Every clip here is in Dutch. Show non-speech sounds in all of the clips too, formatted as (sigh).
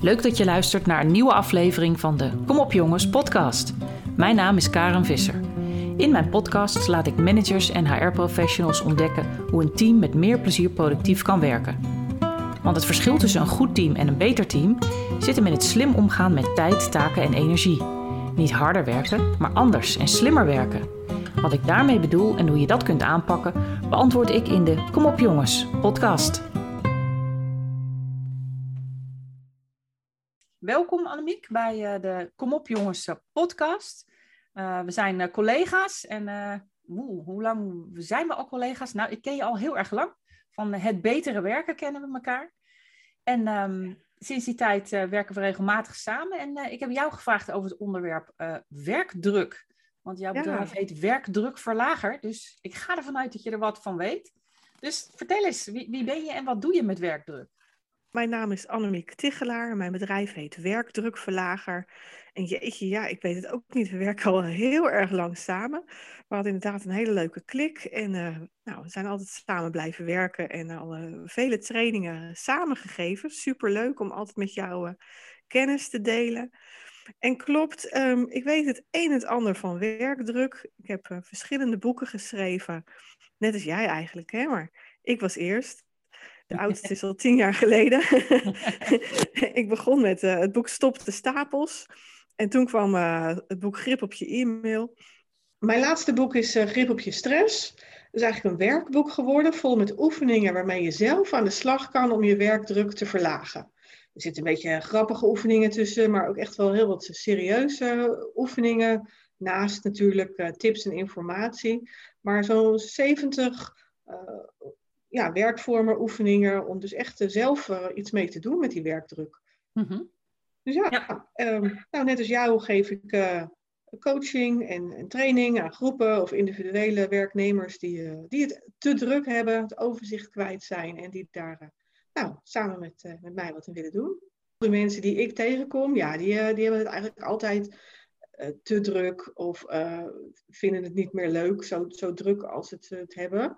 Leuk dat je luistert naar een nieuwe aflevering van de Kom op jongens podcast. Mijn naam is Karen Visser. In mijn podcast laat ik managers en HR-professionals ontdekken hoe een team met meer plezier productief kan werken. Want het verschil tussen een goed team en een beter team zit hem in het slim omgaan met tijd, taken en energie. Niet harder werken, maar anders en slimmer werken. Wat ik daarmee bedoel en hoe je dat kunt aanpakken, beantwoord ik in de Kom op jongens podcast. Welkom Annemiek bij uh, de Kom op jongens eh, podcast. Uh, we zijn collega's en woe, hoe lang zijn we al collega's? Nou, ik ken je al heel erg lang. Van het betere werken kennen we elkaar. En um, sinds die tijd werken we regelmatig samen. En ik heb jou gevraagd over het onderwerp werkdruk. Want jouw bedrijf ja. heet Werkdrukverlager. Dus ik ga ervan uit dat je er wat van weet. Dus vertel eens, wie, wie ben je en wat doe je met werkdruk? Mijn naam is Annemiek Tichelaar. Mijn bedrijf heet Werkdrukverlager. En jeetje, ja, ik weet het ook niet. We werken al heel erg lang samen. We hadden inderdaad een hele leuke klik. En uh, nou, we zijn altijd samen blijven werken en al uh, vele trainingen samengegeven. Superleuk om altijd met jou uh, kennis te delen. En klopt, um, ik weet het een en het ander van werkdruk. Ik heb verschillende boeken geschreven. Net als jij eigenlijk, hè? Maar ik was eerst. De oudste is al tien jaar geleden. (laughs) ik begon met uh, het boek Stop de Stapels. En toen kwam uh, het boek Grip op je e-mail. Mijn laatste boek is uh, Grip op je stress. Dat is eigenlijk een werkboek geworden, vol met oefeningen waarmee je zelf aan de slag kan om je werkdruk te verlagen. Er zitten een beetje grappige oefeningen tussen, maar ook echt wel heel wat serieuze oefeningen. Naast natuurlijk tips en informatie. Maar zo'n 70 ja, werkvormen, oefeningen, om dus echt uh, zelf uh, iets mee te doen met die werkdruk. Mm-hmm. Dus ja, ja. Um, nou, net als jou geef ik uh, coaching en, en, training aan groepen of individuele werknemers die, die het te druk hebben, het overzicht kwijt zijn en die daar nou, samen met, met mij wat in willen doen. De mensen die ik tegenkom, ja, die, die hebben het eigenlijk altijd te druk of vinden het niet meer leuk, zo, zo druk als het het hebben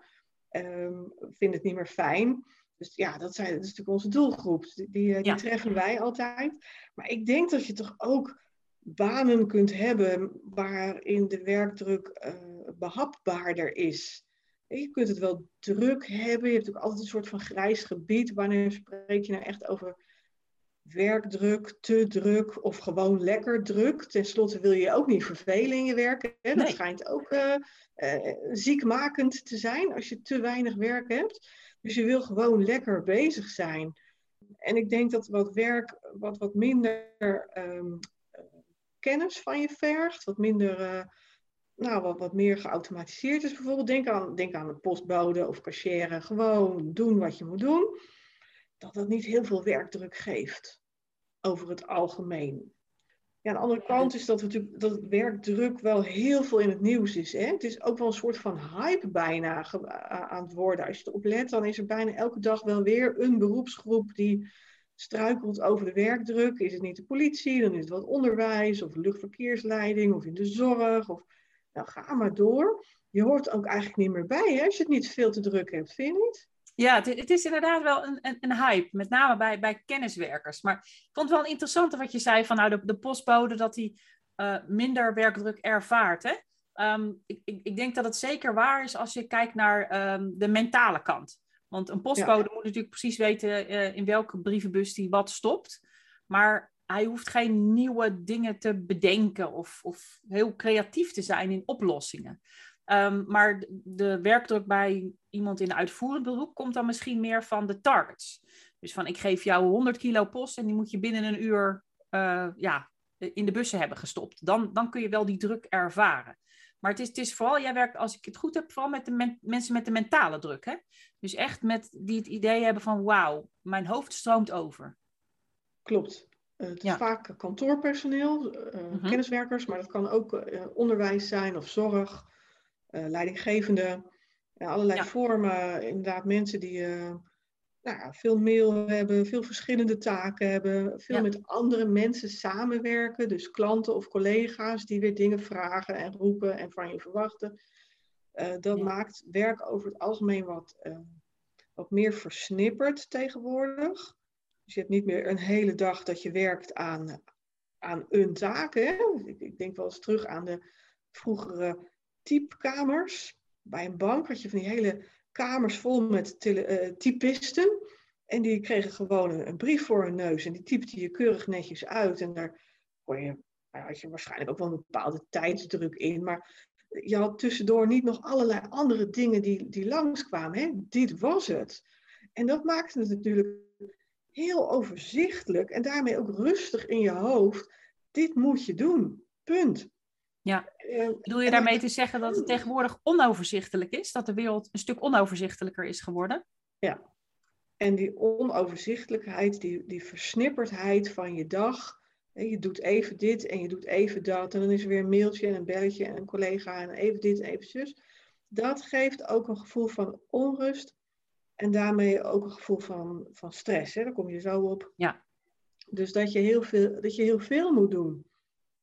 um, vinden het niet meer fijn. Dus ja, dat, zijn, dat is natuurlijk onze doelgroep. Die, die, eh, die treffen wij altijd. Maar ik denk dat je toch ook banen kunt hebben waarin de werkdruk uh, behapbaarder is. Je kunt het wel druk hebben. Je hebt ook altijd een soort van grijs gebied. Wanneer spreek je nou echt over werkdruk, te druk of gewoon lekker druk. Ten slotte wil je ook niet vervelen in je werk. Hè? Dat schijnt ook uh, uh, ziekmakend te zijn als je te weinig werk hebt. Dus je wil gewoon lekker bezig zijn. En ik denk dat wat werk wat, wat minder um, kennis van je vergt, wat minder, uh, nou, wat, wat meer geautomatiseerd is bijvoorbeeld. Denk aan, denk aan een postbode of cashier. Gewoon doen wat je moet doen. Dat dat niet heel veel werkdruk geeft over het algemeen. Ja, aan de andere kant is dat, natuurlijk, dat het werkdruk wel heel veel in het nieuws is. Hè? Het is ook wel een soort van hype bijna aan het worden. Als je erop let, dan is er bijna elke dag wel weer een beroepsgroep die struikelt over de werkdruk. Is het niet de politie, dan is het wat onderwijs of luchtverkeersleiding of in de zorg. Of, nou, ga maar door. Je hoort ook eigenlijk niet meer bij hè? als je het niet veel te druk hebt, vind je niet? Ja, het, het, is inderdaad wel een, een, een, hype, met name bij, bij kenniswerkers. Maar ik vond het wel interessant wat je zei van nou, de, de postbode dat hij uh, minder werkdruk ervaart. Hè? Um, ik, ik, ik, denk dat het zeker waar is als je kijkt naar um, de mentale kant. Want een postbode ja. moet natuurlijk precies weten uh, in welke brievenbus hij wat stopt. Maar hij hoeft geen nieuwe dingen te bedenken of, of heel creatief te zijn in oplossingen. Um, maar de werkdruk bij iemand in uitvoerend beroep komt dan misschien meer van de targets. Dus van ik geef jou 100 kilo post en die moet je binnen een uur uh, ja, in de bussen hebben gestopt. Dan, dan kun je wel die druk ervaren. Maar het is, het is vooral, jij werkt, als ik het goed heb, vooral met de men, mensen met de mentale druk. Hè? Dus echt met die het idee hebben van wauw, mijn hoofd stroomt over. Klopt. Uh, het is vaak kantoorpersoneel, uh, mm -hmm. kenniswerkers, maar dat kan ook onderwijs zijn of zorg uh, leidinggevende, allerlei ja. vormen. Inderdaad, mensen die uh, nou, veel mail hebben, veel verschillende taken hebben, veel ja. met andere mensen samenwerken. Dus klanten of collega's die weer dingen vragen en roepen en van je verwachten. Uh, dat ja. maakt werk over het algemeen wat, wat meer versnipperd tegenwoordig. Dus je hebt niet meer een hele dag dat je werkt aan, aan een taak. Hè? Ik, ik denk wel eens terug aan de vroegere typkamers. Bij een bank had je van die hele kamers vol met uh, typisten. En die kregen gewoon een, brief voor hun neus. En die typte je keurig netjes uit. En daar kon je, nou, had je waarschijnlijk ook wel een bepaalde tijdsdruk in. Maar je had tussendoor niet nog allerlei andere dingen die, die langskwamen. Hè? Dit was het. En dat maakte het natuurlijk heel overzichtelijk en daarmee ook rustig in je hoofd. Dit moet je doen. Punt. Ja. Uh, Bedoel je daarmee te zeggen dat het tegenwoordig onoverzichtelijk is? Dat de wereld een stuk onoverzichtelijker is geworden? Ja. En die onoverzichtelijkheid, die, die versnipperdheid van je dag. Je doet even dit en je doet even dat. En dan is er weer een mailtje en een belletje en een collega en even dit en even zus. Dat geeft ook een gevoel van onrust en daarmee ook een gevoel van, van stress. Hè? Daar kom je zo op. Ja. Dus dat je, heel veel, dat je heel veel moet doen.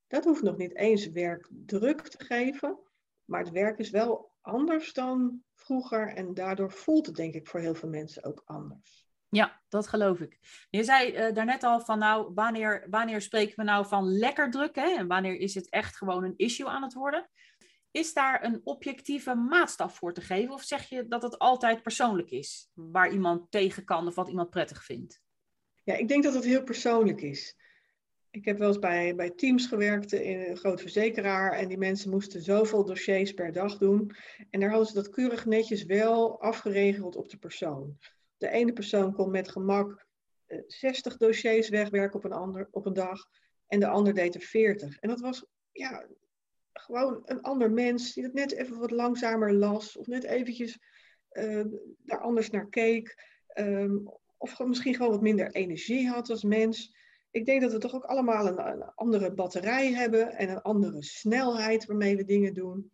Dat hoeft nog niet eens werkdruk te geven. Maar het werk is wel anders dan vroeger. En daardoor voelt het denk ik voor heel veel mensen ook anders. Ja, dat geloof ik. Je zei uh, daarnet al van nou, wanneer, wanneer spreken we nou van lekker druk? Hè? En wanneer is het echt gewoon een issue aan het worden? Is daar een objectieve maatstaf voor te geven? Of zeg je dat het altijd persoonlijk is? Waar iemand tegen kan of wat iemand prettig vindt? Ja, ik denk dat het heel persoonlijk is. Ik heb wel eens bij, bij teams gewerkt in een groot verzekeraar. En die mensen moesten zoveel dossiers per dag doen. En daar hadden ze dat keurig netjes wel afgeregeld op de persoon. De ene persoon kon met gemak 60 eh, dossiers wegwerken op een, ander, op een dag. En de ander deed er 40. En dat was, ja, gewoon een ander mens die het net even wat langzamer las of net eventjes uh, daar anders naar keek. Um, of misschien gewoon wat minder energie had als mens. Ik denk dat we toch ook allemaal een, een, andere batterij hebben en een andere snelheid waarmee we dingen doen.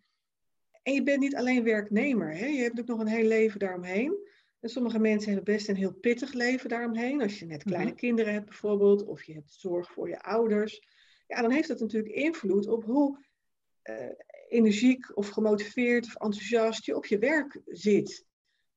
En je bent niet alleen werknemer, hè? je hebt ook nog een heel leven daaromheen. En sommige mensen hebben best een heel pittig leven daaromheen. Als je net kleine mhm. kinderen hebt bijvoorbeeld, of je hebt zorg voor je ouders. Ja, dan heeft dat natuurlijk invloed op hoe uh, energiek of gemotiveerd of enthousiast je op je werk zit.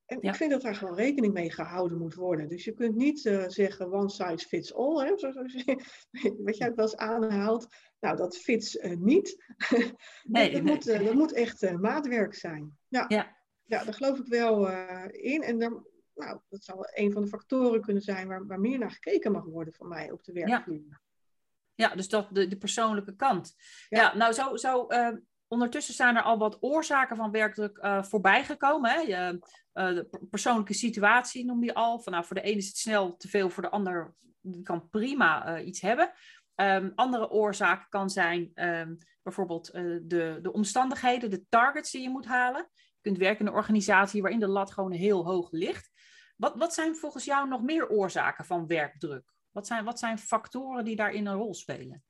En ik vind dat daar gewoon rekening mee gehouden moet worden. Dus je kunt niet uh, zeggen one size fits all, hè, (laughs) wat jij ook wel eens aanhaalt. Nou, dat fits uh, niet. (laughs) Nee, dat, Moet, dat moet echt maatwerk zijn. Ja. ja. Ja. daar geloof ik wel in. En daar, nou, dat zou een van de factoren kunnen zijn waar, waar meer naar gekeken mag worden van mij op de werkvloer. Ja. Ja, dus dat de, de persoonlijke kant. Ja, nou zo, zo ondertussen zijn er al wat oorzaken van werkdruk uh, voorbij gekomen. Hè? Je, uh, de persoonlijke situatie noem je al. Van, nou, voor de ene is het snel te veel, voor de ander kan prima iets hebben. Um, andere oorzaken kan zijn um, bijvoorbeeld de, de omstandigheden, de targets die je moet halen. Je kunt werken in een organisatie waarin de lat gewoon heel hoog ligt. Wat, wat zijn volgens jou nog meer oorzaken van werkdruk? Wat zijn, wat zijn factoren die daarin een rol spelen?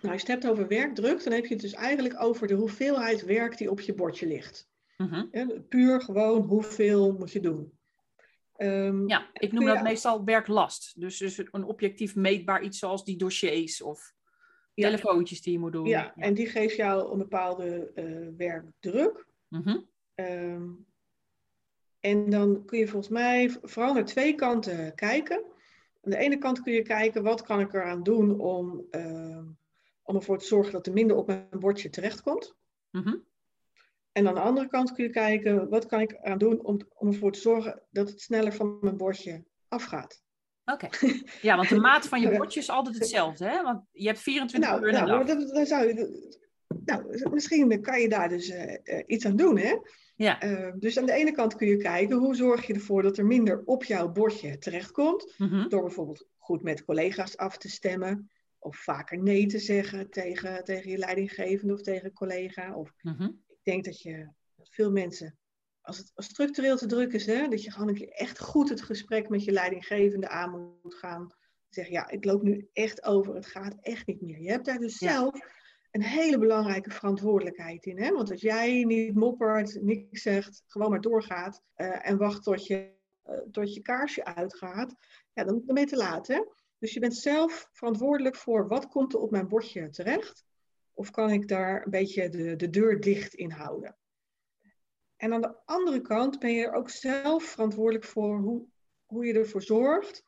Nou, als je het hebt over werkdruk, dan heb je het dus eigenlijk over de hoeveelheid werk die op je bordje ligt. Mm puur gewoon hoeveel moet je doen. Um, ja, ik noem dat meestal werklast. Dus, dus een objectief meetbaar iets zoals die dossiers of ja. telefoontjes die je moet doen. Ja, en die geeft jou een bepaalde uh, werkdruk. Mm en dan kun je volgens mij vooral naar twee kanten kijken. Aan de ene kant kun je kijken, wat kan ik eraan doen om, uh, om ervoor te zorgen dat er minder op mijn bordje terechtkomt. Mm En aan de andere kant kun je kijken, wat kan ik eraan doen om, om ervoor te zorgen dat het sneller van mijn bordje afgaat. Oké. Ja, want de (laughs) maat van je bordje is altijd hetzelfde, hè? Want je hebt 24 nou, uur in nou, zou je, nou, misschien kan je daar dus uh, iets aan doen, hè? Ja. Uh, dus aan de ene kant kun je kijken hoe zorg je ervoor dat er minder op jouw bordje terechtkomt. Mm Door bijvoorbeeld goed met collega's af te stemmen. Of vaker nee te zeggen tegen, tegen je leidinggevende of tegen een collega. Of mm ik denk dat je dat veel mensen, als het structureel te druk is, hè, dat je gewoon een keer echt goed het gesprek met je leidinggevende aan moet gaan. Zeg ja, ik loop nu echt over, het gaat echt niet meer. Je hebt daar dus zelf een hele belangrijke verantwoordelijkheid in. Hè? Want als jij niet moppert, niks zegt, gewoon maar doorgaat uh, en wacht tot je, uh, tot je kaarsje uitgaat, ja, dan, dan ben je te laat. Hè? Dus je bent zelf verantwoordelijk voor wat komt er op mijn bordje terecht. Of kan ik daar een beetje de, de deur dicht in houden? En aan de andere kant ben je er ook zelf verantwoordelijk voor hoe, hoe je ervoor zorgt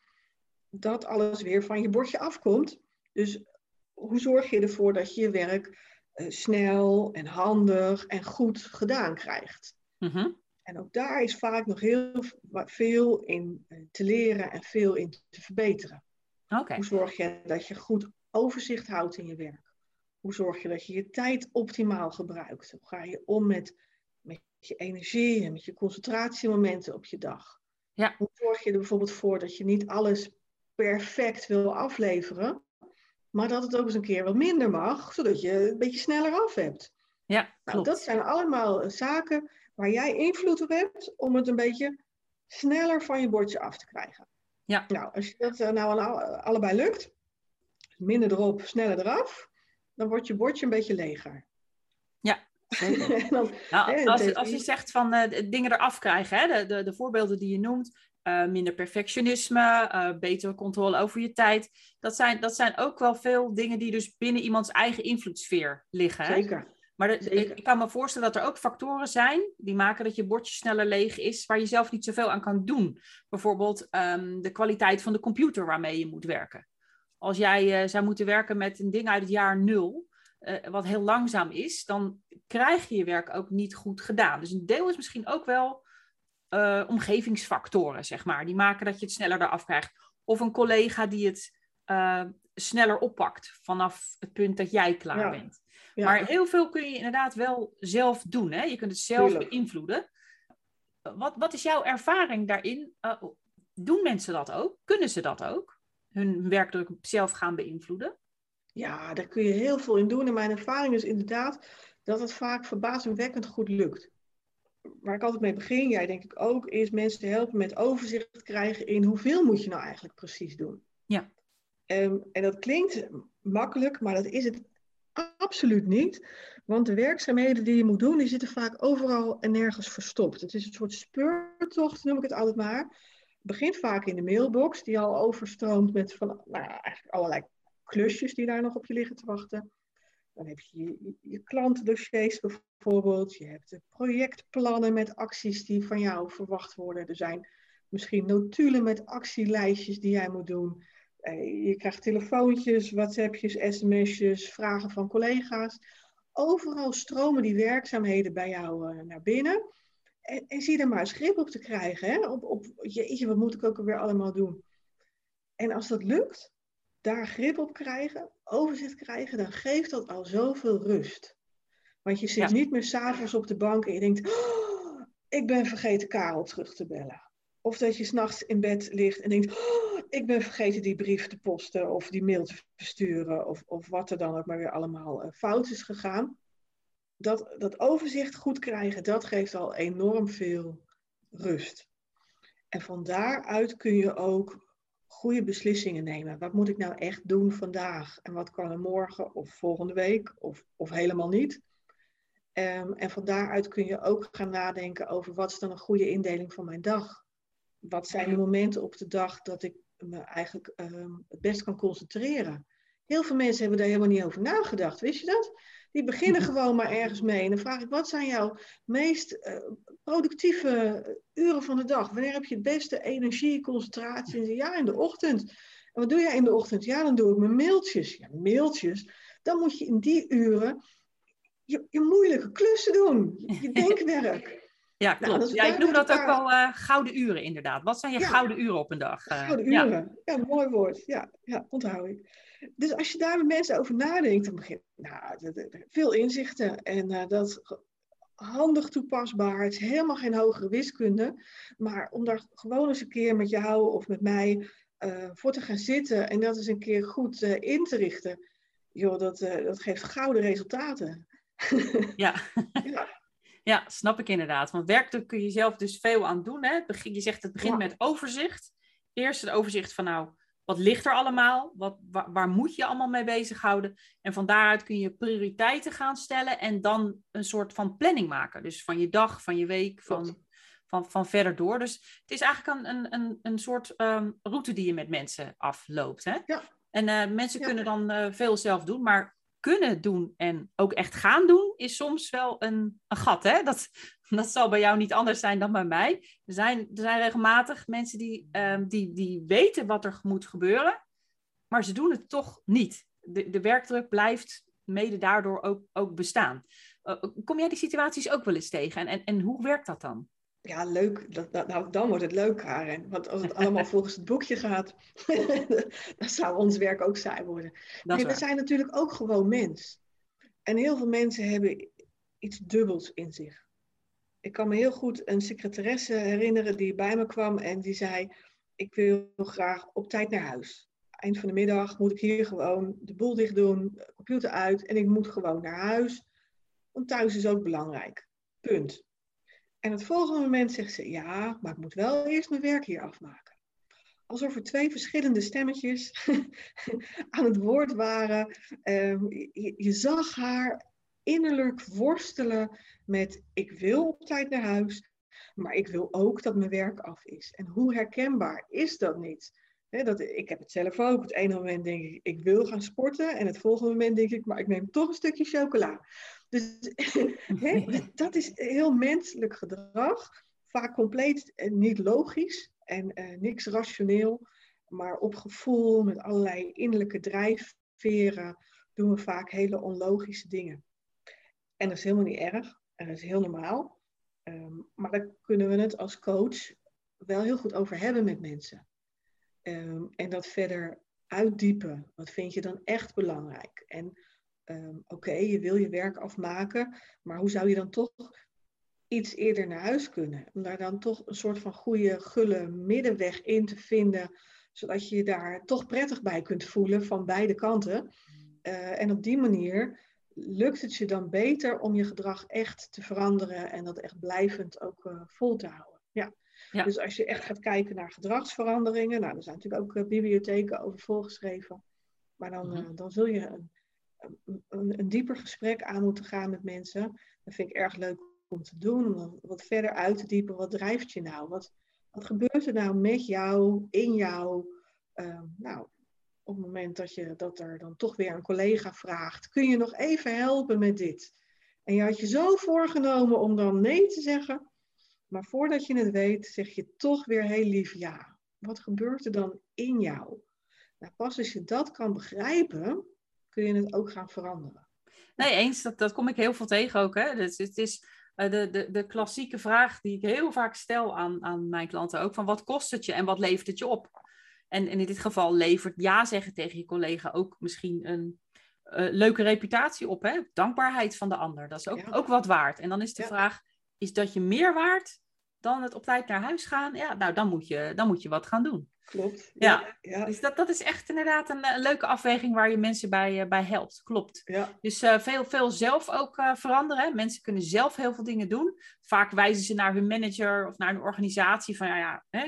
dat alles weer van je bordje afkomt. Dus hoe zorg je ervoor dat je je werk eh, snel en handig en goed gedaan krijgt? Mhm. En ook daar is vaak nog heel veel in eh, te leren en veel in te verbeteren. Hoe zorg je dat je goed overzicht houdt in je werk? Hoe zorg je dat je je tijd optimaal gebruikt? Hoe ga je om met, met je energie en met je concentratiemomenten op je dag? Ja. Hoe zorg je er bijvoorbeeld voor dat je niet alles perfect wil afleveren, maar dat het ook eens een keer wat minder mag, zodat je een beetje sneller af hebt? Ja, Nou, dat zijn allemaal zaken waar jij invloed op hebt om het een beetje sneller van je bordje af te krijgen. Ja. Nou, als je dat eh, nou alle- allebei lukt, minder erop, sneller eraf, dan wordt je bordje een beetje leger. (laughs) Dan, Nou, Hè, als, je zegt van eh, dingen eraf krijgen, hè, de, de, de voorbeelden die je noemt, eh, minder perfectionisme, betere controle over je tijd, dat zijn, dat zijn ook wel veel dingen die dus binnen iemands eigen invloedssfeer liggen. Hè? zeker. Maar de- ik, ik kan me voorstellen dat er ook factoren zijn die maken dat je bordje sneller leeg is, waar je zelf niet zoveel aan kan doen. Bijvoorbeeld ehm, de kwaliteit van de computer waarmee je moet werken. Als jij eh, zou moeten werken met een ding uit het jaar nul, eh, wat heel langzaam is, dan krijg je je werk ook niet goed gedaan. Dus een deel is misschien ook wel eh, omgevingsfactoren, zeg maar. Die maken dat je het sneller eraf krijgt. Of een collega die het sneller oppakt vanaf het punt dat jij klaar Ja. bent. Ja. Maar heel veel kun je inderdaad wel zelf doen. Hè? Je kunt het zelf Tuurlijk. beïnvloeden. Wat, wat is jouw ervaring daarin? Eh, doen mensen dat ook? Kunnen ze dat ook? Hun werkdruk zelf gaan beïnvloeden? Ja, daar kun je heel veel in doen. En mijn ervaring is inderdaad dat het vaak verbazingwekkend goed lukt. Waar ik altijd mee begin, jij denk ik ook, is mensen te helpen met overzicht krijgen in hoeveel moet je nou eigenlijk precies doen. Ja. Ehm, en dat klinkt makkelijk, maar dat is het absoluut niet. Want de werkzaamheden die je moet doen, die zitten vaak overal en nergens verstopt. Het is een soort speurtocht, noem ik het altijd maar. Het begint vaak in de mailbox, die al overstroomt met van, nou, eigenlijk allerlei klusjes die daar nog op je liggen te wachten. Dan heb je je, je klantendossiers bijvoorbeeld. Je hebt de projectplannen met acties die van jou verwacht worden. Er zijn misschien notulen met actielijstjes die jij moet doen. Eh, Je krijgt telefoontjes, WhatsAppjes, sms'jes, vragen van collega's. Overal stromen die werkzaamheden bij jou eh, naar binnen. En, en zie er maar eens grip op te krijgen. Hè? Op, op, jeetje, wat moet ik ook alweer allemaal doen? En als dat lukt, daar grip op krijgen, overzicht krijgen, dan geeft dat al zoveel rust. Want je zit Ja. niet meer s'avonds op de bank en je denkt, "Oh, ik ben vergeten Karel terug te bellen. Of dat je s'nachts in bed ligt en denkt, "Oh, ik ben vergeten die brief te posten of die mail te versturen of, of wat er dan ook maar weer allemaal eh, fout is gegaan. Dat, dat overzicht goed krijgen, dat geeft al enorm veel rust. En van daaruit kun je ook goede beslissingen nemen. Wat moet ik nou echt doen vandaag? En wat kan er morgen of volgende week of, of helemaal niet? Ehm, en van daaruit kun je ook gaan nadenken over wat is dan een goede indeling van mijn dag? Wat zijn de momenten op de dag dat ik me eigenlijk ehm, het best kan concentreren? Heel veel mensen hebben daar helemaal niet over nagedacht, wist je dat? Die beginnen gewoon maar ergens mee. En dan vraag ik, wat zijn jouw meest eh, productieve uren van de dag? Wanneer heb je het beste energie, concentratie? Ja, in de ochtend. En wat doe jij in de ochtend? Ja, dan doe ik mijn mailtjes. Ja, mailtjes. Dan moet je in die uren je, je moeilijke klussen doen. Je, je (laughs) denkwerk. Ja, Nou, klopt. ja, ik noem dat ook wel eh, gouden uren inderdaad. Wat zijn je Ja. gouden uren op een dag? Eh, Gouden ja. uren. Ja. mooi woord. Ja, ja, onthoud ik. Dus als je daar met mensen over nadenkt, dan begint nou, veel inzichten. En eh, dat handig toepasbaar. Het is helemaal geen hogere wiskunde. Maar om daar gewoon eens een keer met jou of met mij voor te gaan zitten en dat eens een keer goed in te richten. Joh, dat, dat geeft gouden resultaten. Ja. (laughs) Ja. Ja, snap ik inderdaad. Want werkdruk kun je zelf dus veel aan doen. Hè? Je zegt het begint Ja. met overzicht. Eerst het overzicht van nou, wat ligt er allemaal? Wat, waar, waar moet je allemaal mee bezighouden? En van daaruit kun je prioriteiten gaan stellen en dan een soort van planning maken. Dus van je dag, van je week, van, van, van verder door. Dus het is eigenlijk een, een, een, een soort ehm, route die je met mensen afloopt. Hè? Ja. En eh, mensen Ja. kunnen dan eh, veel zelf doen, maar kunnen doen en ook echt gaan doen, is soms wel een, een gat. Hè? Dat, (laughs) dat zal bij jou niet anders zijn dan bij mij. Er zijn, er zijn regelmatig mensen die, ehm, die, die weten wat er moet gebeuren, maar ze doen het toch niet. De, de werkdruk blijft mede daardoor ook, ook bestaan. Uh, kom jij die situaties ook wel eens tegen? En, en, en hoe werkt dat dan? Ja, leuk. Dat, dat, nou, dan wordt het leuk, Karen. Want als het allemaal (laughs) volgens het boekje gaat, (laughs) dan zou ons werk ook saai worden. Nee, we zijn natuurlijk ook gewoon mens. En heel veel mensen hebben iets dubbels in zich. Ik kan me heel goed een secretaresse herinneren die bij me kwam en die zei: Ik wil graag op tijd naar huis. Eind van de middag moet ik hier gewoon de boel dicht doen, computer uit en ik moet gewoon naar huis. Want thuis is ook belangrijk. Punt. En het volgende moment zegt ze, ja, maar ik moet wel eerst mijn werk hier afmaken. Alsof er twee verschillende stemmetjes (laughs) aan het woord waren. Ehm, je, zag haar innerlijk worstelen met, ik wil op tijd naar huis, maar ik wil ook dat mijn werk af is. En hoe herkenbaar is dat niet? dat, ik heb het zelf ook. Het ene moment denk ik, ik wil gaan sporten. En het volgende moment denk ik, maar ik neem toch een stukje chocola. (laughs) Dus dat is heel menselijk gedrag. Vaak compleet eh, niet logisch en uh, niks rationeel. Maar op gevoel, met allerlei innerlijke drijfveren, doen we vaak hele onlogische dingen. En dat is helemaal niet erg. En dat is heel normaal. Ehm, maar daar kunnen we het als coach wel heel goed over hebben met mensen. Ehm, en dat verder uitdiepen. Wat vind je dan echt belangrijk? En Ehm, oké, je wil je werk afmaken, maar hoe zou je dan toch iets eerder naar huis kunnen? Om daar dan toch een soort van goede, gulle middenweg in te vinden, zodat je je daar toch prettig bij kunt voelen van beide kanten. Uh, en op die manier lukt het je dan beter om je gedrag echt te veranderen en dat echt blijvend ook uh, vol te houden. Ja. ja. Dus als je echt gaat kijken naar gedragsveranderingen, nou, er zijn natuurlijk ook uh, bibliotheken over volgeschreven, maar dan, mhm. dan zul je een een, dieper gesprek aan moeten gaan met mensen. Dat vind ik erg leuk om te doen, om wat verder uit te diepen. Wat drijft je nou? Wat, wat gebeurt er nou met jou, in jou? Ehm, nou, op het moment dat, je, dat er dan toch weer een collega vraagt, kun je nog even helpen met dit? En je had je zo voorgenomen om dan nee te zeggen, maar voordat je het weet, zeg je toch weer heel lief ja. Wat gebeurt er dan in jou? Nou, pas als je dat kan begrijpen, kun je het ook gaan veranderen. Nee, eens. Dat, dat kom ik heel veel tegen ook. Hè? Dus het is uh, de, de, de klassieke vraag die ik heel vaak stel aan, aan mijn klanten ook. Van wat kost het je en wat levert het je op? En, en in dit geval levert ja zeggen tegen je collega ook misschien een uh, leuke reputatie op. Hè? Dankbaarheid van de ander. Dat is ook, ook wat waard. En dan is de vraag, is dat je meer waard dan het op tijd naar huis gaan? Ja, nou dan moet je, dan moet je wat gaan doen. Klopt. Ja, ja. dus dat, dat is echt inderdaad een, een, leuke afweging waar je mensen bij, uh, bij helpt. Klopt. Ja. Dus uh, veel, veel zelf ook uh, veranderen. Mensen kunnen zelf heel veel dingen doen. Vaak wijzen ze naar hun manager of naar een organisatie van ja, ja hè,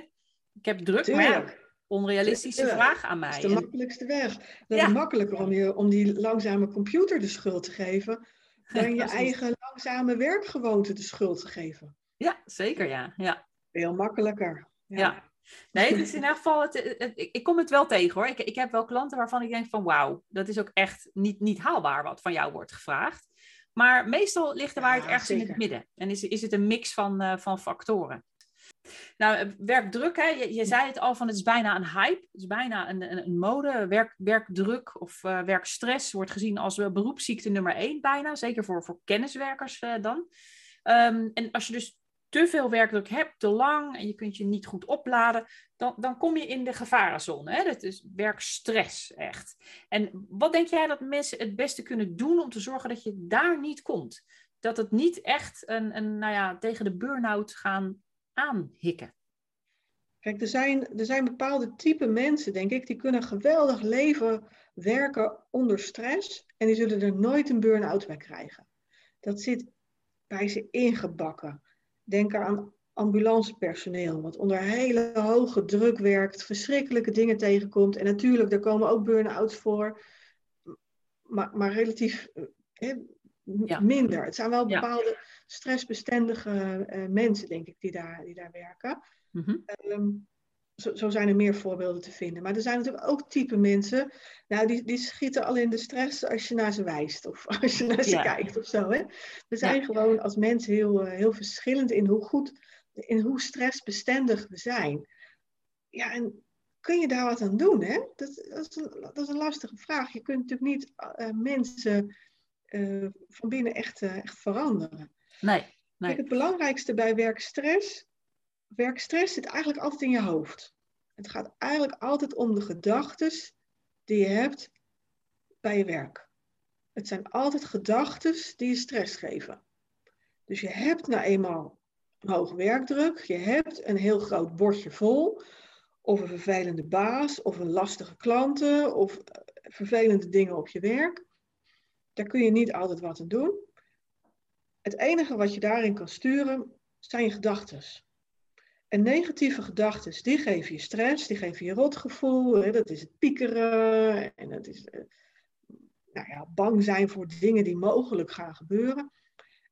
ik heb druk, Tuurlijk. maar ja, onrealistische vraag aan mij. Dat is de makkelijkste weg. Dat is makkelijker om, je, om die langzame computer de schuld te geven (laughs) dan je eigen langzame werkgewoonte de schuld te geven. Ja, zeker ja. ja. Veel makkelijker. ja. Nee, het is in elk geval, het, ik, kom het wel tegen hoor. Ik, ik heb wel klanten waarvan ik denk van wauw, dat is ook echt niet, niet haalbaar wat van jou wordt gevraagd. Maar meestal ligt de waarheid ergens in het midden. En is, is het een mix van, uh, van factoren. Nou, eh, werkdruk, hè? Je, je, zei het al van het is bijna een hype. Het is bijna een, een, een mode. Werk, werkdruk of uh, werkstress wordt gezien als beroepsziekte nummer één bijna. Zeker voor, voor kenniswerkers dan. Um, en als je dus te veel werkdruk hebt, te lang en je kunt je niet goed opladen, dan, dan kom je in de gevarenzone. Hè? Dat is werkstress echt. En wat denk jij dat mensen het beste kunnen doen om te zorgen dat je daar niet komt? Dat het niet echt een, een, nou ja, tegen de burn-out gaan aanhikken. Kijk, er zijn, er zijn bepaalde type mensen, denk ik, die kunnen geweldig leven, werken onder stress en die zullen er nooit een burn-out bij krijgen. Dat zit bij ze ingebakken. Denk aan ambulancepersoneel, wat onder hele hoge druk werkt, verschrikkelijke dingen tegenkomt. En natuurlijk, daar komen ook burn-outs voor, maar, maar relatief eh, minder. Het zijn wel bepaalde stressbestendige uh, mensen, denk ik, die daar, die daar werken. Mm zo, zo, zijn er meer voorbeelden te vinden. Maar er zijn natuurlijk ook type mensen, nou, die, die schieten al in de stress als je naar ze wijst of (laughs) als je naar ze kijkt of zo. Hè? We zijn gewoon als mensen heel, heel verschillend in hoe goed, in hoe stressbestendig we zijn. Ja, en kun je daar wat aan doen? Hè? Dat, dat, is, een, dat is een lastige vraag. Je kunt natuurlijk niet uh, mensen uh, van binnen echt, uh, echt veranderen. Nee. nee. Kijk, het belangrijkste bij werkstress, werkstress zit eigenlijk altijd in je hoofd. Het gaat eigenlijk altijd om de gedachten die je hebt bij je werk. Het zijn altijd gedachten die je stress geven. Dus je hebt nou eenmaal een hoge werkdruk, je hebt een heel groot bordje vol, of een vervelende baas, of een lastige klanten, of eh, vervelende dingen op je werk. Daar kun je niet altijd wat aan doen. Het enige wat je daarin kan sturen zijn je gedachten. En negatieve gedachten, die geven je stress, die geven je rotgevoel. Hè, dat is het piekeren en dat is uh, nou ja, bang zijn voor dingen die mogelijk gaan gebeuren.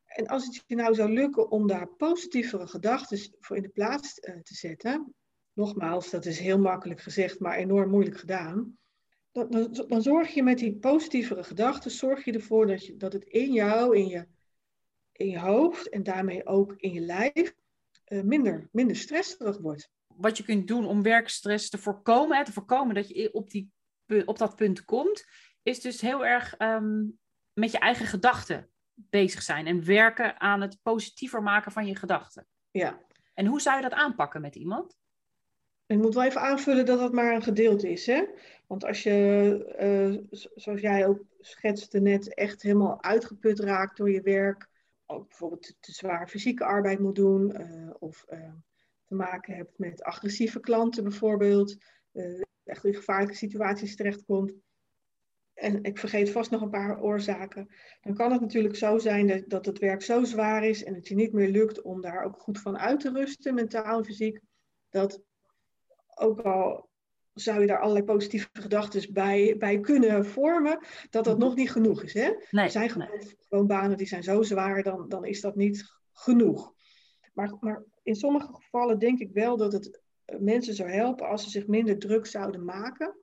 En als het je nou zou lukken om daar positievere gedachten voor in de plaats uh, te zetten, nogmaals, dat is heel makkelijk gezegd, maar enorm moeilijk gedaan. Dan, dan, dan zorg je met die positievere gedachten, zorg je ervoor dat, je, dat het in jou, in je, in je hoofd en daarmee ook in je lijf, minder, minder stresserig wordt. Wat je kunt doen om werkstress te voorkomen, hè, te voorkomen dat je op, die, op dat punt komt, is dus heel erg um, met je eigen gedachten bezig zijn en werken aan het positiever maken van je gedachten. Ja. En hoe zou je dat aanpakken met iemand? Ik moet wel even aanvullen dat dat maar een gedeelte is. Hè? Want als je, uh, zoals jij ook schetste net, echt helemaal uitgeput raakt door je werk, bijvoorbeeld te, zwaar fysieke arbeid moet doen, uh, of uh, te maken hebt met agressieve klanten bijvoorbeeld, echt in gevaarlijke situaties terechtkomt, en ik vergeet vast nog een paar oorzaken, dan kan het natuurlijk zo zijn dat, dat het werk zo zwaar is en het je niet meer lukt om daar ook goed van uit te rusten, mentaal en fysiek, dat ook al zou je daar allerlei positieve gedachten bij, bij kunnen vormen, dat dat nog niet genoeg is. Hè? Nee, er zijn gewoon, gewoon, banen die zijn zo zwaar, dan, dan is dat niet genoeg. Maar, maar in sommige gevallen denk ik wel dat het mensen zou helpen als ze zich minder druk zouden maken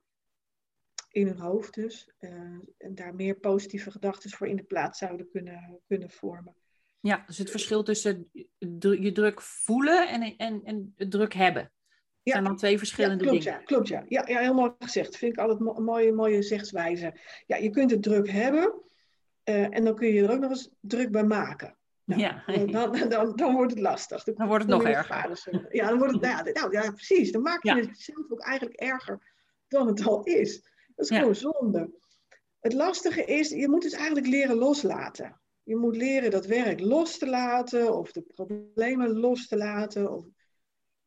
in hun hoofd dus. Uh, en daar meer positieve gedachten voor in de plaats zouden kunnen, kunnen vormen. Ja, dus het verschil tussen je druk voelen en, en, en het druk hebben. Ja. zijn dan twee verschillende ja, klopt, dingen. Ja, klopt, ja. ja. Ja, helemaal gezegd. Vind ik altijd een mooie, mooie zegswijze. Ja, je kunt het druk hebben uh, en dan kun je er ook nog eens druk bij maken. Nou, ja. dan, dan, dan, wordt het lastig. Dan, dan wordt het nog erger. Ja, dan wordt het, (laughs) nou, nou, ja, precies. Dan maak je het zelf ook eigenlijk erger dan het al is. Dat is gewoon zonde. Het lastige is, je moet dus eigenlijk leren loslaten. Je moet leren dat werk los te laten of de problemen los te laten. Of...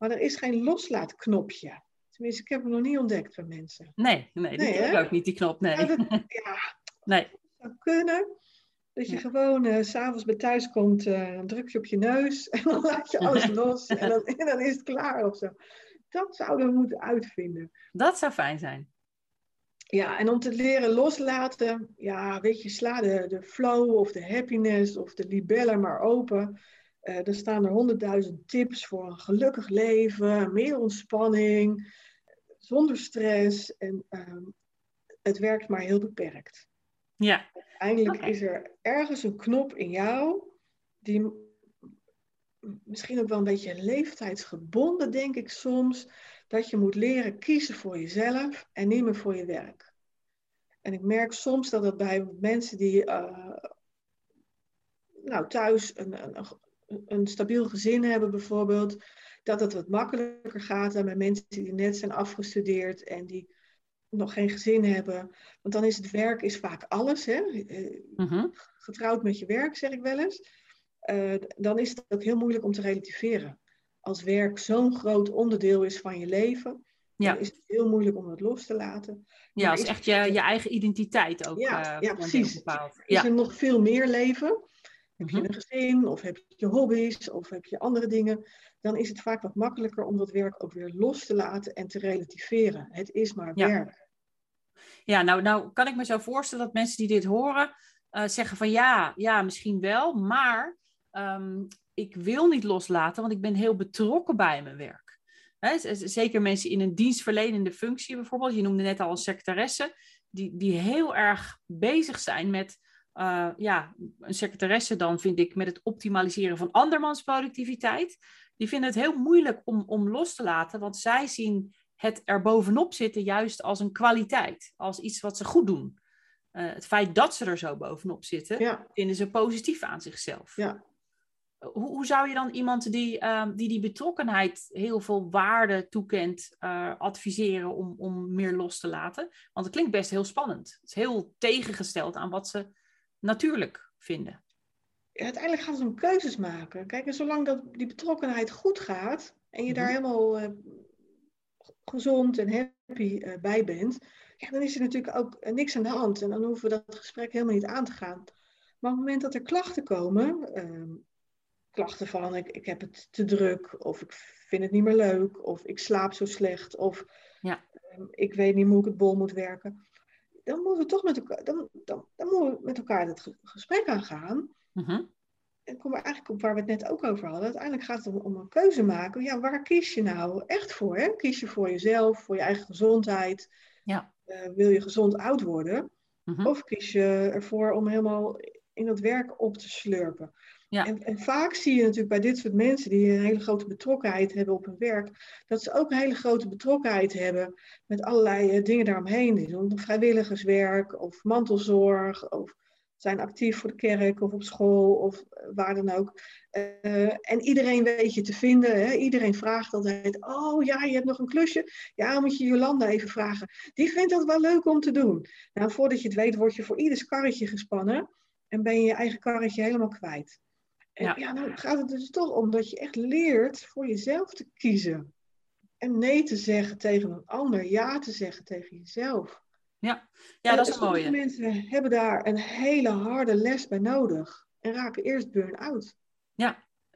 Maar er is geen loslaatknopje. Tenminste, ik heb hem nog niet ontdekt bij mensen. Nee, nee, nee die ook niet, die knop. Nee. Ja, dat, (laughs) ja, nee. zou kunnen. Dat je ja. gewoon uh, s'avonds bij thuis komt, uh, dan druk je op je neus (laughs) en dan laat je alles los en dan, (laughs) en dan is het klaar of zo. Dat zouden we moeten uitvinden. Dat zou fijn zijn. Ja, en om te leren loslaten, ja, weet je, sla de, de flow of de happiness of de libellen maar open. Uh, er staan er honderdduizend tips voor een gelukkig leven, meer ontspanning, zonder stress. En uh, het werkt maar heel beperkt. Ja. Uiteindelijk okay. is er ergens een knop in jou die misschien ook wel een beetje leeftijdsgebonden, denk ik soms, dat je moet leren kiezen voor jezelf en niet meer voor je werk. En ik merk soms dat het bij mensen die uh, nou, thuis een, een, een, stabiel gezin hebben bijvoorbeeld, dat het wat makkelijker gaat dan bij mensen die net zijn afgestudeerd en die nog geen gezin hebben. Want dan is het werk is vaak alles. Hè? Uh-huh. Getrouwd met je werk, zeg ik wel eens. Uh, dan is het ook heel moeilijk om te relativeren als werk zo'n groot onderdeel is van je leven, ja. dan is het heel moeilijk om het los te laten. Ja, als echt je, je eigen identiteit ook. Ja, uh, ja precies. Bepaald. Is er nog veel meer leven? Heb je mhm. een gezin of heb je hobby's of heb je andere dingen? Dan is het vaak wat makkelijker om dat werk ook weer los te laten en te relativeren. Het is maar ja. werk. Ja, nou, nou kan ik me zo voorstellen dat mensen die dit horen uh, zeggen van ja, ja, misschien wel, maar um, ik wil niet loslaten, want ik ben heel betrokken bij mijn werk. Hè, zeker mensen in een dienstverlenende functie bijvoorbeeld. Je noemde net al een secretaresse, die, die heel erg bezig zijn met, uh, ja, een secretaresse dan vind ik met het optimaliseren van andermans productiviteit. Die vinden het heel moeilijk om, om los te laten, want zij zien het er bovenop zitten juist als een kwaliteit, als iets wat ze goed doen. Uh, het feit dat ze er zo bovenop zitten, ja. vinden ze positief aan zichzelf. Ja. Hoe, hoe, zou je dan iemand die, uh, die die betrokkenheid heel veel waarde toekent, uh, adviseren om, om meer los te laten? Want het klinkt best heel spannend. Het is heel tegengesteld aan wat ze natuurlijk vinden. Uiteindelijk gaat het om keuzes maken. Kijk, en zolang dat die betrokkenheid goed gaat en je daar Mhm. helemaal uh, gezond en happy uh, bij bent, ja, dan is er natuurlijk ook uh, niks aan de hand. En dan hoeven we dat gesprek helemaal niet aan te gaan. Maar op het moment dat er klachten komen, ehm, klachten van ik, ik heb het te druk, of ik vind het niet meer leuk, of ik slaap zo slecht, of Ja. ehm, ik weet niet hoe ik het bol moet werken. Dan moeten we toch met elkaar, dan, dan, dan moeten we met elkaar het ge- gesprek aangaan. Mhm. En kom eigenlijk op waar we het net ook over hadden. Uiteindelijk gaat het om, om een keuze maken. Ja, waar kies je nou echt voor? Hè? Kies je voor jezelf, voor je eigen gezondheid? Ja. Eh, wil je gezond oud worden? Mhm. Of kies je ervoor om helemaal in dat werk op te slurpen? Ja. En, vaak zie je natuurlijk bij dit soort mensen die een hele grote betrokkenheid hebben op hun werk, dat ze ook een hele grote betrokkenheid hebben met allerlei eh, dingen daaromheen. Die vrijwilligerswerk of mantelzorg of zijn actief voor de kerk of op school of eh, waar dan ook. Eh, en iedereen weet je te vinden. Hè? Iedereen vraagt altijd, oh ja, je hebt nog een klusje. Ja, moet je Jolanda even vragen. Die vindt dat wel leuk om te doen. Nou, voordat je het weet, word je voor ieders karretje gespannen en ben je je eigen karretje helemaal kwijt. En Ja. ja. dan gaat het dus toch om dat je echt leert voor jezelf te kiezen. En nee te zeggen tegen een ander, ja te zeggen tegen jezelf. Ja, En dat is mooie. mensen hebben daar een hele harde les bij nodig. En raken eerst burn-out.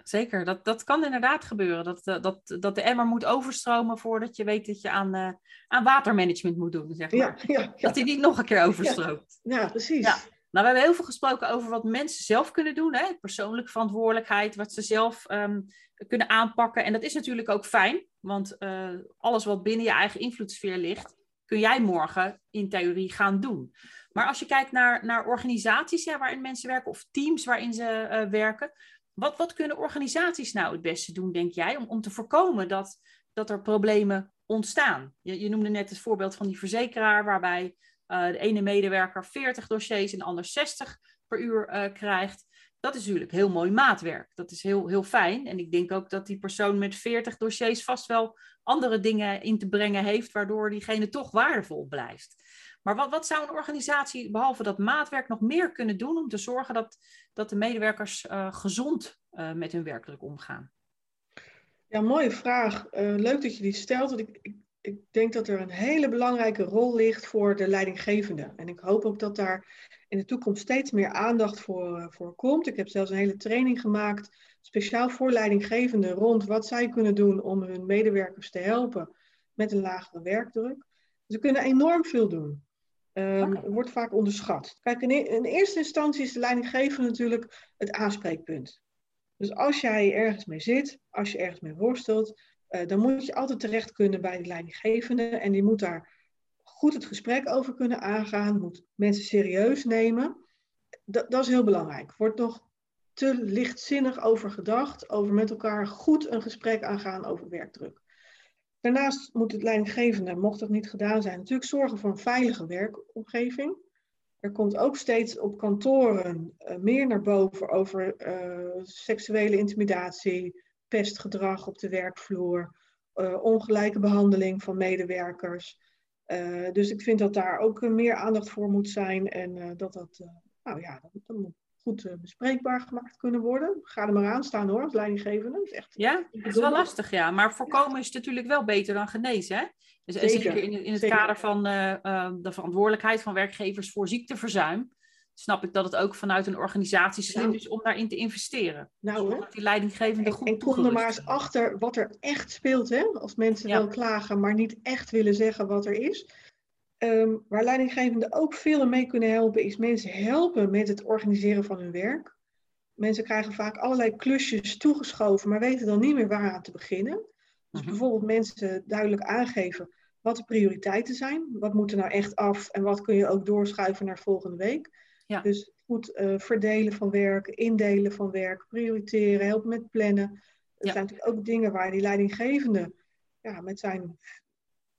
Zeker, dat, dat kan inderdaad gebeuren. Dat, eh, dat, dat de emmer moet overstromen voordat je weet dat je aan, eh, aan watermanagement moet doen, zeg maar. Ja, ja, ja. Dat hij niet nog een keer overstroomt. ja precies. Nou, we hebben heel veel gesproken over wat mensen zelf kunnen doen. Hè? Persoonlijke verantwoordelijkheid, wat ze zelf ehm, kunnen aanpakken. En dat is natuurlijk ook fijn, want eh, alles wat binnen je eigen invloedssfeer ligt, kun jij morgen in theorie gaan doen. Maar als je kijkt naar, naar organisaties ja, waarin mensen werken of teams waarin ze eh, werken, wat, wat kunnen organisaties nou het beste doen, denk jij, om, om te voorkomen dat, dat er problemen ontstaan? Je, je noemde net het voorbeeld van die verzekeraar, waarbij de ene medewerker 40 dossiers en de ander 60 per uur uh, krijgt. Dat is natuurlijk heel mooi maatwerk. Dat is heel, heel fijn. En ik denk ook dat die persoon met 40 dossiers vast wel andere dingen in te brengen heeft, waardoor diegene toch waardevol blijft. Maar wat, wat zou een organisatie, behalve dat maatwerk, nog meer kunnen doen om te zorgen dat, dat de medewerkers uh, gezond met hun werkdruk omgaan? Ja, mooie vraag. leuk dat je die stelt. Want ik ik denk dat er een hele belangrijke rol ligt voor de leidinggevende. En ik hoop ook dat daar in de toekomst steeds meer aandacht voor, voor komt. Ik heb zelfs een hele training gemaakt, speciaal voor leidinggevenden, rond wat zij kunnen doen om hun medewerkers te helpen met een lagere werkdruk. Ze kunnen enorm veel doen. Um, okay. wordt vaak onderschat. Kijk, in, in eerste instantie is de leidinggevende natuurlijk het aanspreekpunt. Dus als jij ergens mee zit, als je ergens mee worstelt, uh, dan moet je altijd terecht kunnen bij de leidinggevende. En die moet daar goed het gesprek over kunnen aangaan, moet mensen serieus nemen. Dat, is heel belangrijk. Wordt nog te lichtzinnig over gedacht, over met elkaar goed een gesprek aangaan over werkdruk. Daarnaast moet het leidinggevende, mocht dat niet gedaan zijn, natuurlijk zorgen voor een veilige werkomgeving. Er komt ook steeds op kantoren uh, meer naar boven over uh, seksuele intimidatie, pestgedrag op de werkvloer, uh, ongelijke behandeling van medewerkers. Uh, dus ik vind dat daar ook meer aandacht voor moet zijn en uh, dat dat, nou ja, dat, dat moet goed bespreekbaar gemaakt kunnen worden. Ga er maar aan staan hoor, als leidinggevende. Dat is echt, ja, dat is wel lastig ja, maar voorkomen ja. is natuurlijk wel beter dan genezen. Hè? Dus zeker, zeker in, in het zeker. kader van de verantwoordelijkheid van werkgevers voor ziekteverzuim snap ik dat het ook vanuit een organisatie slim Nou. is om daarin te investeren. Nou, hè? Die leidinggevende En, goed en kom er maar eens achter wat er echt speelt. Hè? Als mensen Ja. wel klagen, maar niet echt willen zeggen wat er is. Ehm, waar leidinggevenden ook veel mee kunnen helpen, is mensen helpen met het organiseren van hun werk. Mensen krijgen vaak allerlei klusjes toegeschoven, maar weten dan niet meer waaraan te beginnen. Dus Mhm. bijvoorbeeld mensen duidelijk aangeven wat de prioriteiten zijn. Wat moet er nou echt af en wat kun je ook doorschuiven naar volgende week. Ja. Dus goed eh, verdelen van werk, indelen van werk, prioriteren, helpen met plannen. Dat Ja. zijn natuurlijk ook dingen waar die leidinggevende ja, met zijn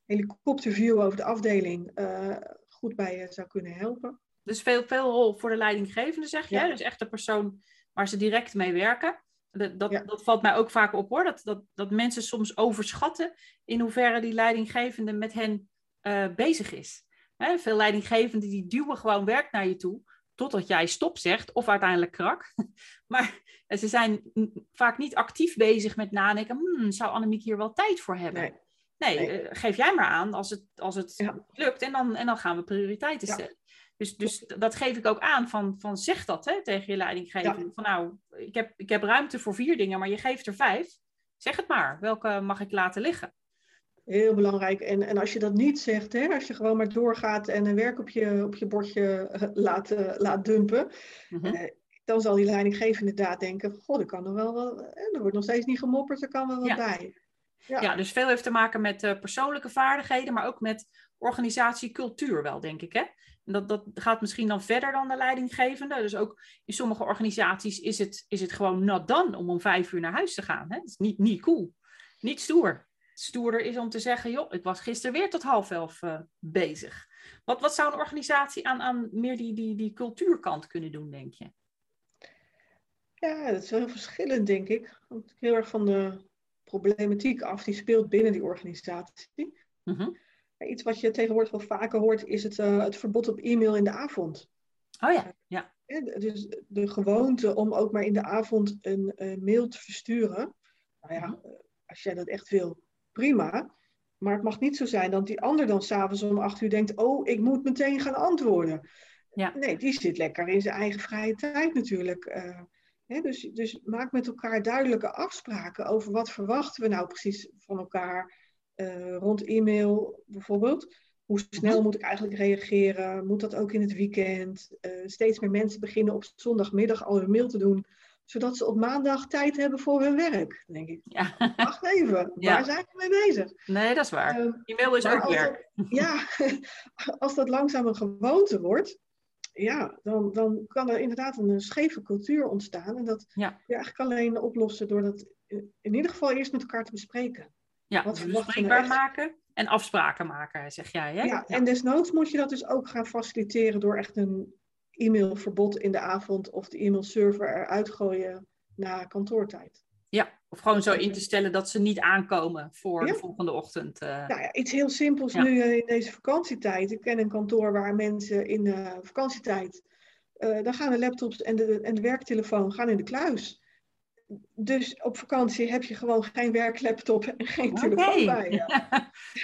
helikopterview over de afdeling eh, goed bij zou kunnen helpen. Dus veel, veel rol voor de leidinggevende, zeg je. Ja. Dus echt de persoon waar ze direct mee werken. Dat, dat, Ja. dat valt mij ook vaak op hoor. Dat, dat, dat mensen soms overschatten in hoeverre die leidinggevende met hen eh, bezig is. Hè, veel leidinggevenden die duwen gewoon werk naar je toe. Totdat jij stop zegt of uiteindelijk krak. (laughs) Maar eh, ze zijn vaak niet actief bezig met nadenken. Hmm, zou Annemiek hier wel tijd voor hebben? Nee. Nee, Nee. eh, geef jij maar aan als het, als het Ja. lukt en dan, en dan gaan we prioriteiten Ja. stellen. Dus, dus dat geef ik ook aan van, van zeg dat hè, tegen je leidinggevende. Van nou, ik heb, ik heb ruimte voor vier dingen, maar je geeft er vijf. Zeg het maar, welke mag ik laten liggen? Heel belangrijk. En, en als je dat niet zegt, hè, als je gewoon maar doorgaat en een werk op je, op je bordje eh, laat, eh, laat dumpen, Mhm. eh, dan zal die leidinggevende inderdaad denken, god, er kan nog wel wat, eh, er wordt nog steeds niet gemopperd, er kan wel wat Ja. bij. Ja. Ja, dus veel heeft te maken met persoonlijke vaardigheden, maar ook met organisatiecultuur wel, denk ik. Hè? En dat, dat gaat misschien dan verder dan de leidinggevende. Dus ook in sommige organisaties is het, is het gewoon not done om om vijf uur naar huis te gaan. Hè? Dat is niet, niet cool. Niet stoer. Stoerder is om te zeggen, joh, ik was gisteren weer tot half elf eh, bezig. Wat, wat zou een organisatie aan, aan meer die, die, die cultuurkant kunnen doen, denk je? Ja, dat is wel heel verschillend, denk ik. Want heel erg van de problematiek af die speelt binnen die organisatie. Mhm. Iets wat je tegenwoordig wel vaker hoort, is het, eh, het verbod op e-mail in de avond. Oh ja, ja. Dus de gewoonte om ook maar in de avond een eh, mail te versturen. Nou ja, Mhm. eh, als jij dat echt wil, prima. Maar het mag niet zo zijn dat die ander dan s'avonds om acht uur denkt: Oh, ik moet meteen gaan antwoorden. Ja. Nee, die zit lekker in zijn eigen vrije tijd natuurlijk. eh, hè, dus, dus maak met elkaar duidelijke afspraken over wat verwachten we nou precies van elkaar. eh, rond e-mail bijvoorbeeld. Hoe snel Mhm. moet ik eigenlijk reageren? Moet dat ook in het weekend? Eh, steeds meer mensen beginnen op zondagmiddag al hun mail te doen, zodat ze op maandag tijd hebben voor hun werk. Denk ik, ja. wacht even, (laughs) Ja. waar zijn we mee bezig? Nee, dat is waar. Ehm, E-mail is ook werk. dat- ja, (laughs) als dat langzaam een gewoonte wordt, ja, dan, dan kan er inderdaad een scheve cultuur ontstaan. En dat Ja. kun je eigenlijk alleen oplossen door dat in in ieder geval eerst met elkaar te bespreken. Ja, wat bespreekbaar maken en afspraken maken, zeg jij. Hè? Ja, en desnoods moet je dat dus ook gaan faciliteren door echt een e-mailverbod in de avond of de e-mailserver eruit gooien na kantoortijd. Ja, of gewoon zo in te stellen dat ze niet aankomen voor Ja. de volgende ochtend. eh. Nou ja, iets heel simpels Ja. nu eh, in deze vakantietijd. Ik ken een kantoor waar mensen in eh, vakantietijd, eh, dan gaan de laptops en de, en de werktelefoon gaan in de kluis. Dus op vakantie heb je gewoon geen werklaptop en geen telefoon bij je.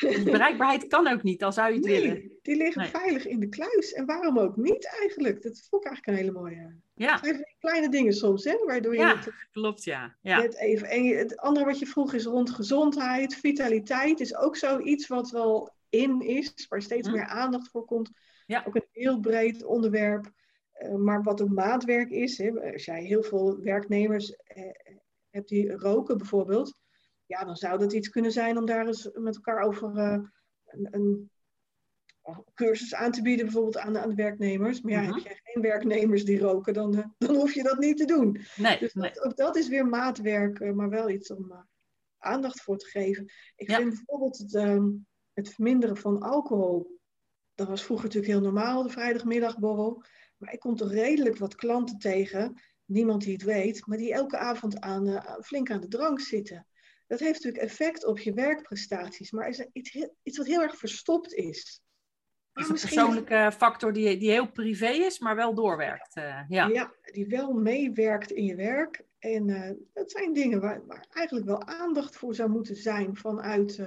(laughs) De bereikbaarheid kan ook niet, al zou je het willen. Die liggen Nee. veilig in de kluis. En waarom ook niet eigenlijk? Dat vond ik eigenlijk een hele mooie. Ja, kleine dingen soms, hè, waardoor je Ja. het klopt, ja. ja. net even... En het andere wat je vroeg is rond gezondheid, vitaliteit is ook zoiets wat wel in is, waar steeds Hm. meer aandacht voor komt. Ja. Ook een heel breed onderwerp. Eh, maar wat ook maatwerk is, hè, als jij heel veel werknemers eh, hebt die roken bijvoorbeeld, ja, dan zou dat iets kunnen zijn om daar eens met elkaar over eh, een, een cursus aan te bieden, bijvoorbeeld aan, aan de werknemers. Maar ja, Mhm. heb je geen werknemers die roken, dan, dan hoef je dat niet te doen. Nee, Dus nee. ook dat is weer maatwerk, maar wel iets om aandacht voor te geven. Ik Ja. vind bijvoorbeeld het, ehm, het verminderen van alcohol. Dat was vroeger natuurlijk heel normaal, de vrijdagmiddagborrel. Maar ik kom toch redelijk wat klanten tegen, niemand die het weet, maar die elke avond aan, eh, flink aan de drank zitten. Dat heeft natuurlijk effect op je werkprestaties, maar is er iets, iets wat heel erg verstopt is. is Maar een misschien- persoonlijke factor die, die heel privé is, maar wel doorwerkt. eh, ja. Ja, die wel meewerkt in je werk. En eh, dat zijn dingen waar, waar eigenlijk wel aandacht voor zou moeten zijn vanuit,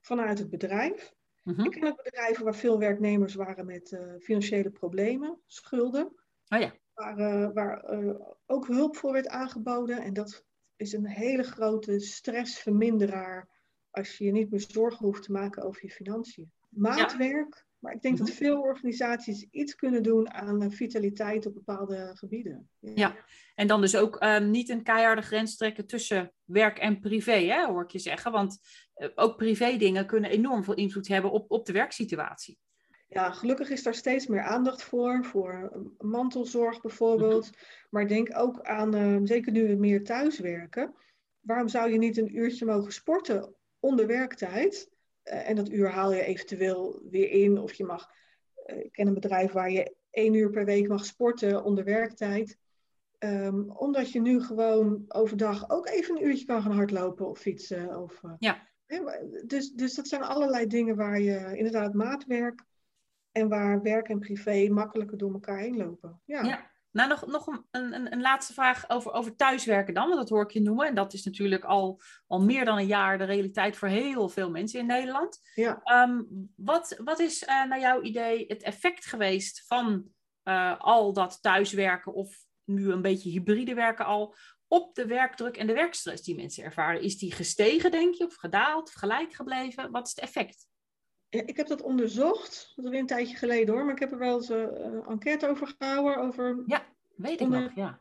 vanuit het bedrijf. Mhm. Ik ken ook bedrijven waar veel werknemers waren met eh, financiële problemen, schulden. Oh ja. Waar, eh, waar eh, ook hulp voor werd aangeboden. En dat is een hele grote stressverminderaar als je je niet meer zorgen hoeft te maken over je financiën. Maatwerk, Maar ik denk dat mhm. veel organisaties iets kunnen doen aan vitaliteit op bepaalde gebieden. Ja, en dan dus ook ehm, niet een keiharde grens trekken tussen werk en privé, hè, hoor ik je zeggen. Want uh, ook privé dingen kunnen enorm veel invloed hebben op, op de werksituatie. Ja, gelukkig is daar steeds meer aandacht voor, voor mantelzorg bijvoorbeeld. Mhm. Maar denk ook aan, ehm, zeker nu we meer thuiswerken, waarom zou je niet een uurtje mogen sporten onder werktijd? Eh, en dat uur haal je eventueel weer in. Of je mag, uh, ik ken een bedrijf waar je één uur per week mag sporten onder werktijd. Um, omdat je nu gewoon overdag ook even een uurtje kan gaan hardlopen of fietsen. Of, uh, ja. Dus, dus dat zijn allerlei dingen waar je inderdaad maatwerk en waar werk en privé makkelijker door elkaar heen lopen. Ja. ja. Nou, nog, nog een, een, een, laatste vraag over, over thuiswerken dan, want dat hoor ik je noemen. En dat is natuurlijk al, al meer dan een jaar de realiteit voor heel veel mensen in Nederland. Ja. Ehm, wat, wat is uh, naar jouw idee het effect geweest van uh, al dat thuiswerken of nu een beetje hybride werken al op de werkdruk en de werkstress die mensen ervaren? Is die gestegen, denk je, of gedaald, of gelijk gebleven? Wat is het effect? Ik heb dat onderzocht, dat is weer een tijdje geleden hoor, maar ik heb er wel eens een enquête over gehouden. Over ja, weet ik nog, ja.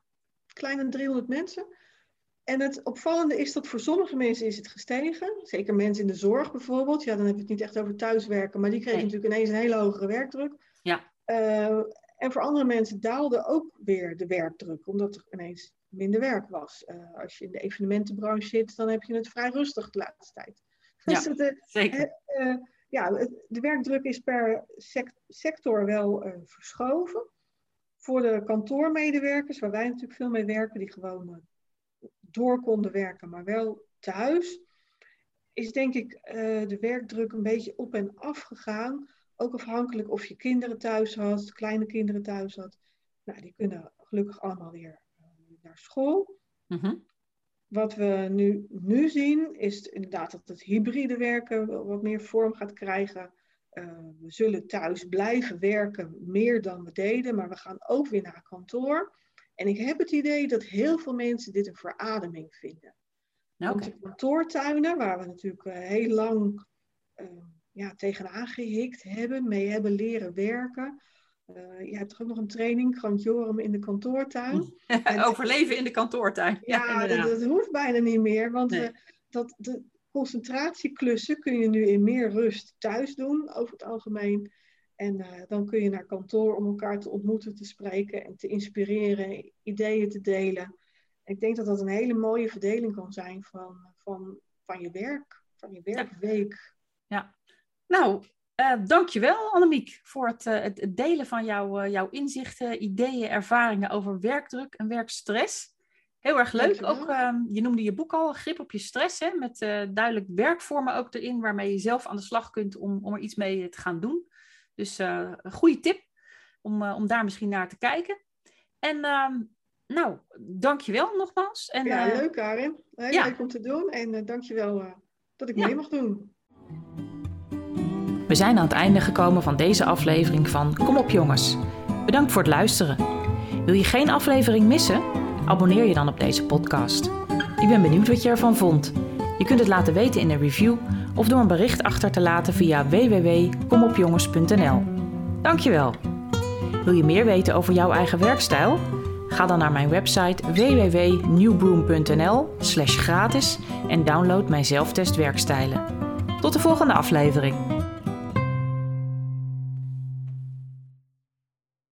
Kleine 300 mensen. En het opvallende is dat voor sommige mensen is het gestegen. Zeker mensen in de zorg bijvoorbeeld. Ja, dan heb je het niet echt over thuiswerken, maar die kregen natuurlijk ineens een hele hogere werkdruk. Ja. Uh, en voor andere mensen daalde ook weer de werkdruk, omdat er ineens minder werk was. Uh, als je in de evenementenbranche zit, dan heb je het vrij rustig de laatste tijd. Ja, (laughs) dus het, zeker ja, de werkdruk is per sector wel uh, verschoven. Voor de kantoormedewerkers, waar wij natuurlijk veel mee werken, die gewoon uh, door konden werken, maar wel thuis, is denk ik uh, de werkdruk een beetje op en af gegaan. Ook afhankelijk of je kinderen thuis had, kleine kinderen thuis had. Nou, die kunnen gelukkig allemaal weer naar school. Mm. Wat we nu, nu zien is inderdaad dat het hybride werken wat meer vorm gaat krijgen. Uh, we zullen thuis blijven werken meer dan we deden, maar we gaan ook weer naar kantoor. En ik heb het idee dat heel veel mensen dit een verademing vinden. Nou, okay. de kantoortuinen, waar we natuurlijk uh, heel lang uh, ja, tegenaan gehikt hebben, mee hebben leren werken, uh, je hebt toch ook nog een training, Grandiorum in de kantoortuin. (laughs) Overleven in de kantoortuin. Ja, dat, dat, hoeft bijna niet meer, want nee. uh, dat, de concentratieklussen kun je nu in meer rust thuis doen, over het algemeen. En uh, dan kun je naar kantoor om elkaar te ontmoeten, te spreken en te inspireren, ideeën te delen. Ik denk dat dat een hele mooie verdeling kan zijn van, van, van je werk, van je werkweek. Ja, nou, uh, dankjewel Annemiek voor het, uh, het, delen van jou, uh, jouw inzichten, ideeën, ervaringen over werkdruk en werkstress. Heel erg leuk. Ook, ehm, je noemde je boek al, Grip op je stress, hè, met duidelijk werkvormen ook erin, waarmee je zelf aan de slag kunt om, om er iets mee te gaan doen. Dus een goede tip om, om daar misschien naar te kijken. En uh, nou, dankjewel nogmaals. En, ja, leuk Karin. Heel ja. leuk om te doen en dankjewel dat ik ja. mee mag doen. We zijn aan het einde gekomen van deze aflevering van Kom op jongens. Bedankt voor het luisteren. Wil je geen aflevering missen? Abonneer je dan op deze podcast. Ik ben benieuwd wat je ervan vond. Je kunt het laten weten in een review of door een bericht achter te laten via www.komopjongens.nl. Dankjewel. Wil je meer weten over jouw eigen werkstijl? Ga dan naar mijn website www.newbroom.nl/gratis en download mijn zelftest werkstijlen. Tot de volgende aflevering.